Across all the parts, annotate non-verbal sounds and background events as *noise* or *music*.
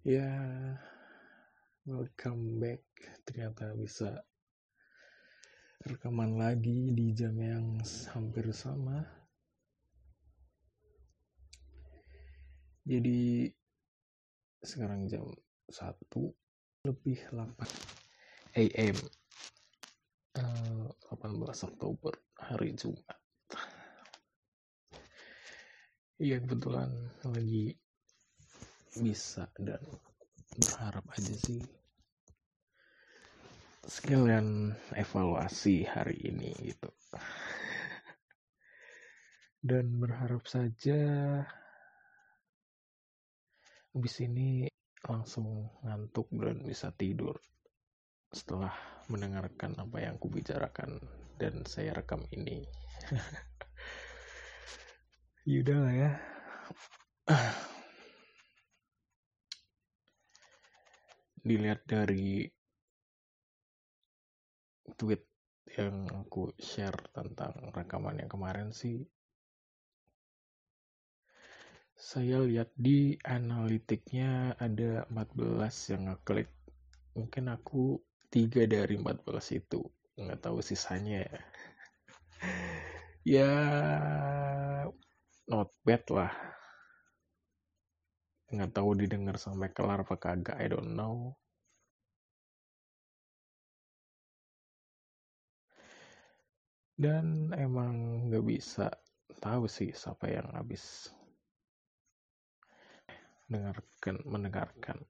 Ya, welcome back. Ternyata bisa rekaman lagi di jam yang hampir sama. Jadi sekarang jam 1 lebih 8 AM. Uh, 18 Oktober hari Jumat. Iya kebetulan lagi bisa dan berharap aja sih sekalian evaluasi hari ini gitu *laughs* dan berharap saja habis ini langsung ngantuk dan bisa tidur setelah mendengarkan apa yang kubicarakan dan saya rekam ini *laughs* Yaudah lah ya. *sighs* Dilihat dari tweet yang aku share tentang rekaman yang kemarin sih. Saya lihat di analitiknya ada 14 yang ngeklik. Mungkin aku tiga dari 14 itu. Nggak tahu sisanya ya. *laughs* Ya not bad lah. Nggak tahu didengar sampai kelar apa kagak I don't know dan emang nggak bisa tahu sih siapa yang habis dengarkan mendengarkan.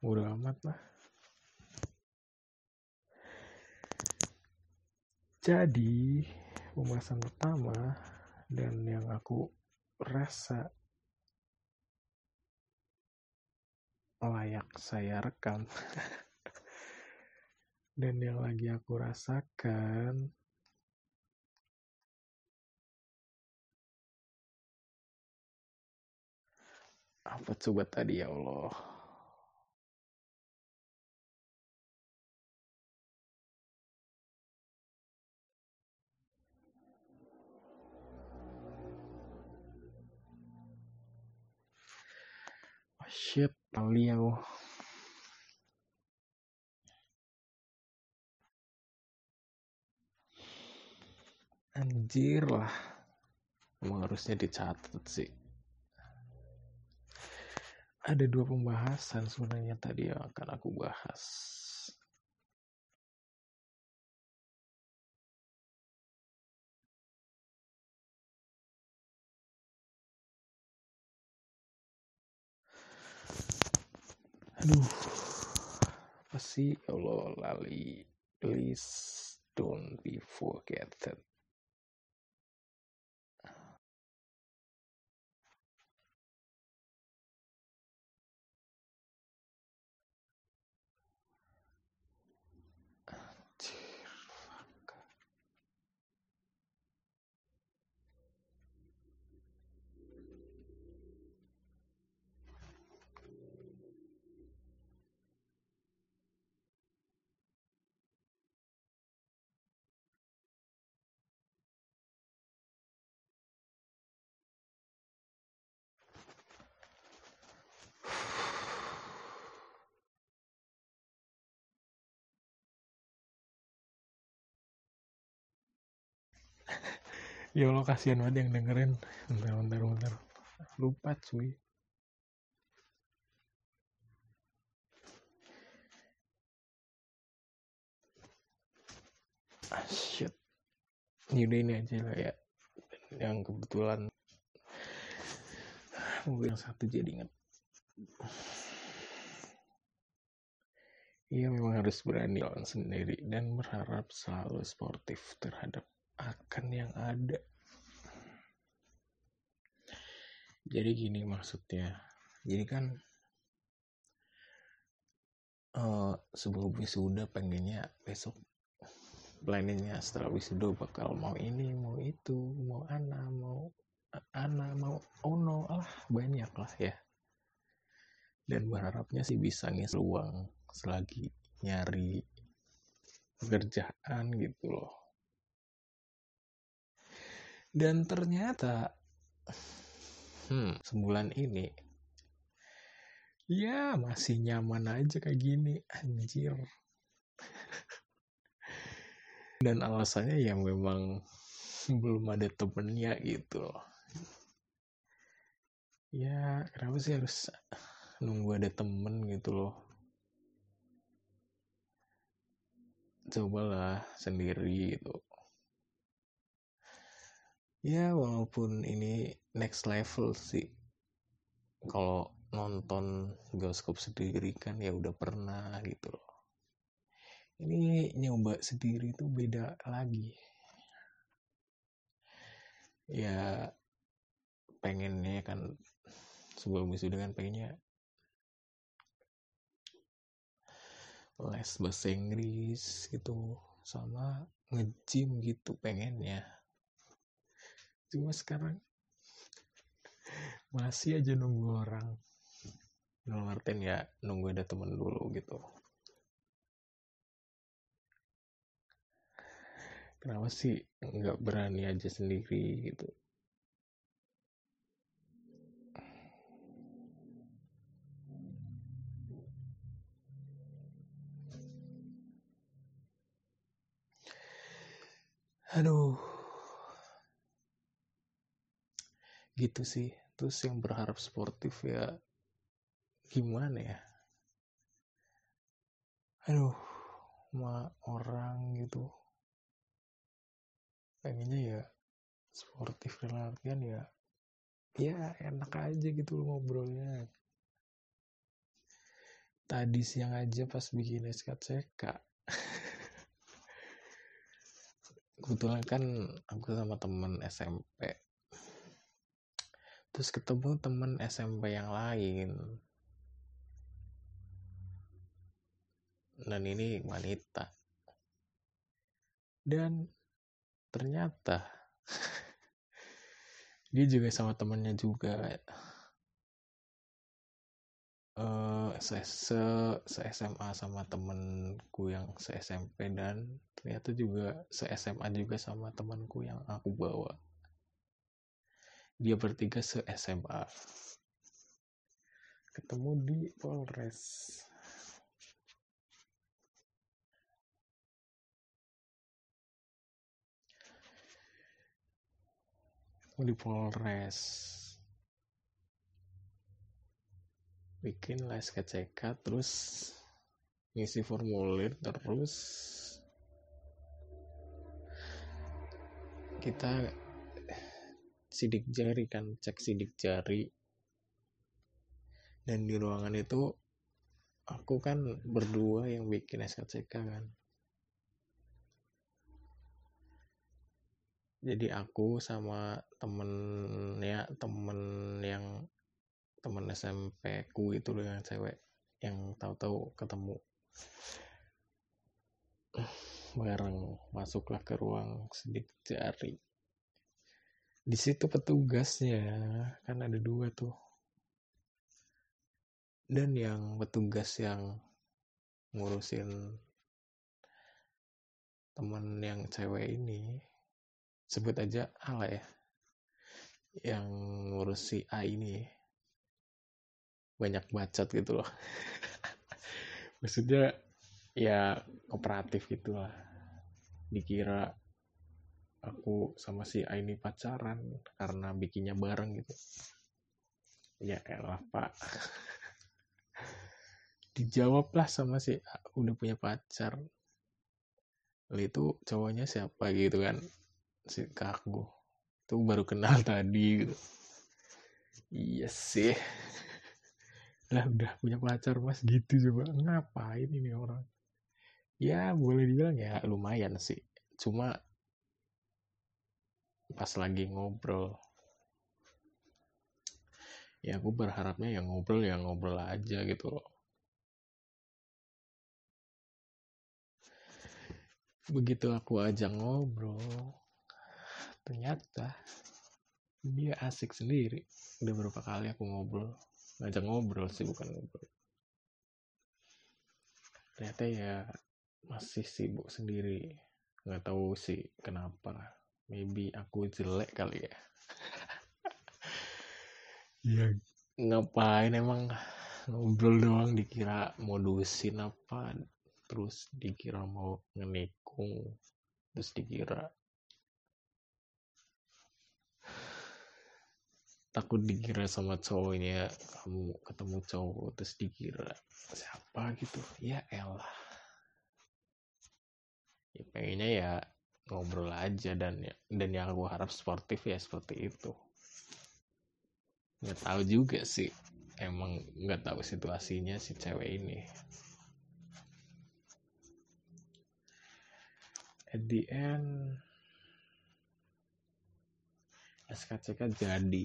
Udah amat lah. Jadi pembahasan pertama dan yang aku rasa layak saya rekam *laughs* dan yang lagi aku rasakan apa coba tadi ya Allah? Shit beliau anjir lah. Emang harusnya dicatat sih. Ada dua pembahasan sebenarnya tadi yang akan aku bahas. Aduh ya Allah lali please don't be forgotten ya Allah kasihan banget yang dengerin. Bentar bentar bentar. Lupa cuy. Ah shit. Ini ini aja lah ya. Yang kebetulan. Mobil yang satu jadi inget Iya memang harus berani lawan sendiri dan berharap selalu sportif terhadap akan yang ada. Jadi gini maksudnya. Jadi kan uh, sebelum wisuda pengennya besok planningnya setelah wisuda bakal mau ini mau itu mau anak mau anak mau ono. Oh lah banyak lah ya. Dan berharapnya sih bisa ngisi uang selagi nyari pekerjaan gitu loh dan ternyata hmm, sebulan ini ya masih nyaman aja kayak gini anjir. *laughs* Dan alasannya ya memang belum ada temennya gitu loh. Ya kenapa sih harus nunggu ada temen gitu loh? Cobalah sendiri gitu ya walaupun ini next level sih. Kalau nonton bioskop sendiri kan ya udah pernah gitu loh. Ini nyoba sendiri tuh beda lagi. Ya pengennya kan sebelum wisuda kan pengennya les bahasa Inggris gitu sama nge-gym gitu pengennya cuma sekarang masih aja nunggu orang. Dalam artian ya nunggu ada temen dulu gitu. Kenapa sih nggak berani aja sendiri gitu? Aduh gitu sih. Terus yang berharap sportif ya gimana ya? Aduh sama orang gitu. Pengennya ya sportif dalam artian ya ya enak aja gitu ngobrolnya. Tadi siang aja pas bikin SKCK kebetulan kan aku sama temen SMP terus ketemu temen SMP yang lain. Dan ini wanita. Dan ternyata *laughs* dia juga sama temennya juga. Uh, se, se, se SMA sama temenku yang se SMP dan ternyata juga se SMA juga sama temanku yang aku bawa dia bertiga se SMA ketemu di Polres. Di Polres. Bikin les KCK terus ngisi formulir terus kita sidik jari kan cek sidik jari. Dan di ruangan itu aku kan berdua yang bikin SKCK kan. Jadi aku sama temennya temen yang temen SMP ku itu loh yang cewek yang tahu-tahu ketemu. Bareng masuklah ke ruang sidik jari di situ petugasnya kan ada dua tuh. Dan yang petugas yang ngurusin temen yang cewek ini sebut aja ala ya yang ngurus si A ini. Banyak bacot gitu loh. *laughs* Maksudnya ya kooperatif gitu lah. Dikira aku sama si A ini pacaran karena bikinnya bareng gitu. Ya elah pak. *laughs* Dijawablah sama si A udah punya pacar. Lalu itu cowoknya siapa gitu kan? Si kaku itu baru kenal *laughs* tadi gitu. Iya sih. *laughs* Lah udah punya pacar mas. Gitu coba. Ngapain ini orang? Ya boleh dibilang ya lumayan sih. Cuma pas lagi ngobrol. Ya aku berharapnya yang ngobrol ya ngobrol aja gitu loh. Begitu aku ajak ngobrol ternyata dia asik sendiri. Udah berapa kali aku ngobrol ngajak ngobrol sih bukan ngobrol. Ternyata ya masih sibuk sendiri. Nggak tahu sih kenapa maybe aku jelek kali ya. Ya ngapain emang ngobrol doang dikira modusin apa terus dikira mau ngenikung terus dikira takut dikira sama cowoknya kamu ketemu cowok terus dikira siapa gitu. Ya elah. Ya pengennya ya ngobrol aja dan ya dan yang gue harap sportif ya seperti itu. Nggak tahu juga sih emang nggak tahu situasinya si cewek ini. At the end SKCK jadi.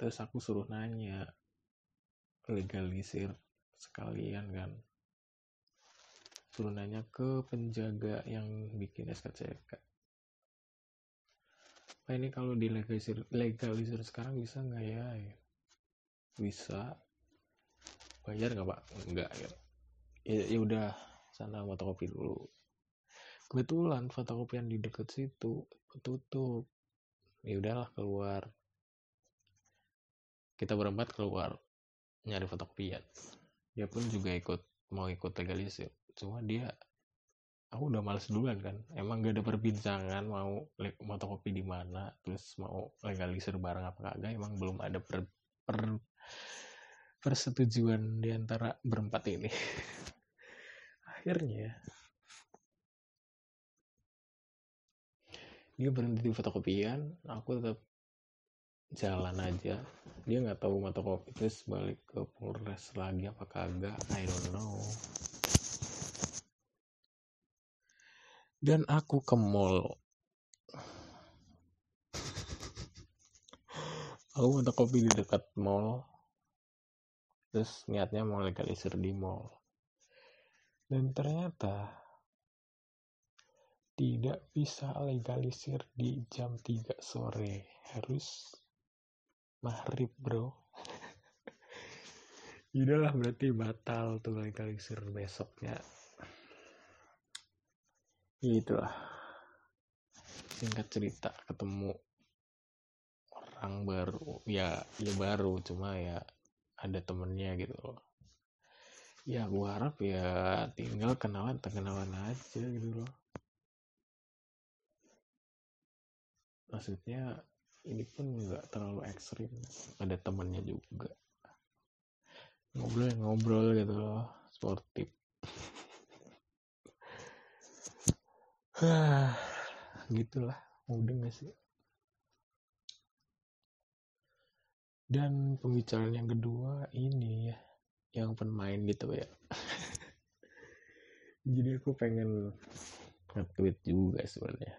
Terus aku suruh nanya legalisir sekalian kan suruh ke penjaga yang bikin SKCK Pak ini kalau dilegalisir legalisir sekarang bisa nggak ya? Bisa. Bayar nggak pak? Enggak ya. Ya, ya udah sana fotokopi dulu. Kebetulan fotokopian di deket situ tutup. Ya udahlah keluar. Kita berempat keluar nyari fotokopian. Dia pun juga ikut mau ikut legalisir. Cuma dia aku udah males duluan kan. Emang gak ada perbincangan mau fotokopi di mana terus mau legalisir barang apa kagak emang belum ada per, per persetujuan di antara berempat ini. *laughs* Akhirnya dia berhenti di fotokopian aku tetap jalan aja. Dia nggak tahu fotokopi terus balik ke Polres lagi apa kagak I don't know dan aku ke mall. Aku minta kopi di dekat mall. Terus niatnya mau legalisir di mall. Dan ternyata tidak bisa legalisir di jam 3 sore. Harus maghrib bro. *laughs* Udahlah berarti batal tuh legalisir besoknya itulah singkat cerita ketemu orang baru. Ya ya baru cuma ya ada temennya gitu loh. Ya gua harap ya tinggal kenalan kenalan aja gitu loh. Maksudnya ini pun nggak terlalu ekstrim. Ada temennya juga. Ngobrol ngobrol gitu loh sportif gitulah udah gak sih? Dan pembicaraan yang kedua ini ya yang main gitu ya. *laughs* Jadi aku pengen nge-tweet juga sebenarnya.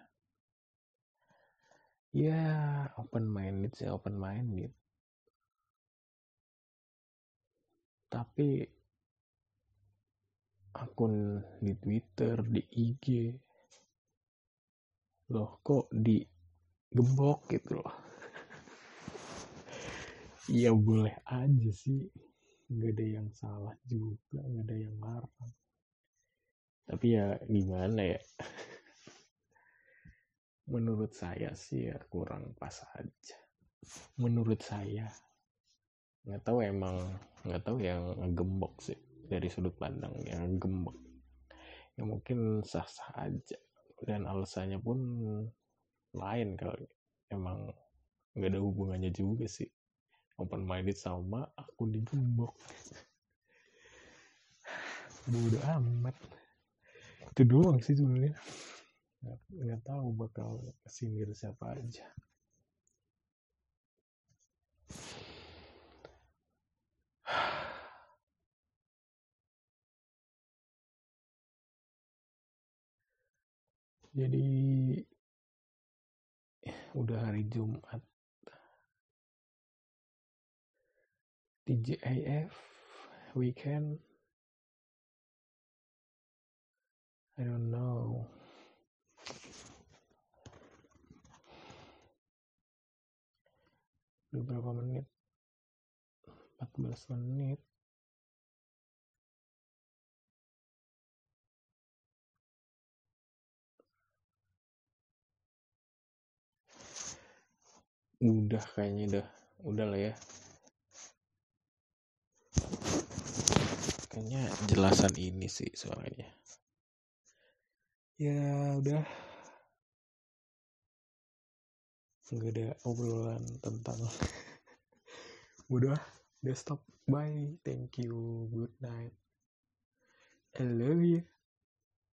Ya open minded sih open minded. Tapi akun di Twitter di IG loh kok di gembok gitu loh? *laughs* Ya boleh aja sih. Nggak ada yang salah juga nggak ada yang larang. Tapi ya gimana ya? *laughs* Menurut saya sih ya kurang pas aja. Menurut saya nggak tahu emang nggak tahu yang gembok sih dari sudut pandang yang gembok ya mungkin sah sah aja dan alasannya pun lain kalau emang nggak ada hubungannya juga sih. Open minded sama aku digembok bodo amat. Itu doang sih sebenarnya. Nggak tahu bakal sindir siapa aja jadi udah hari Jumat. TJIF weekend. I don't know. Udah berapa menit? 14 menit udah kayaknya udah udah lah ya. Kayaknya jelasan ini sih suaranya ya udah. Nggak ada obrolan tentang *laughs* udah udah stop. Bye. Thank you. Good night. I love you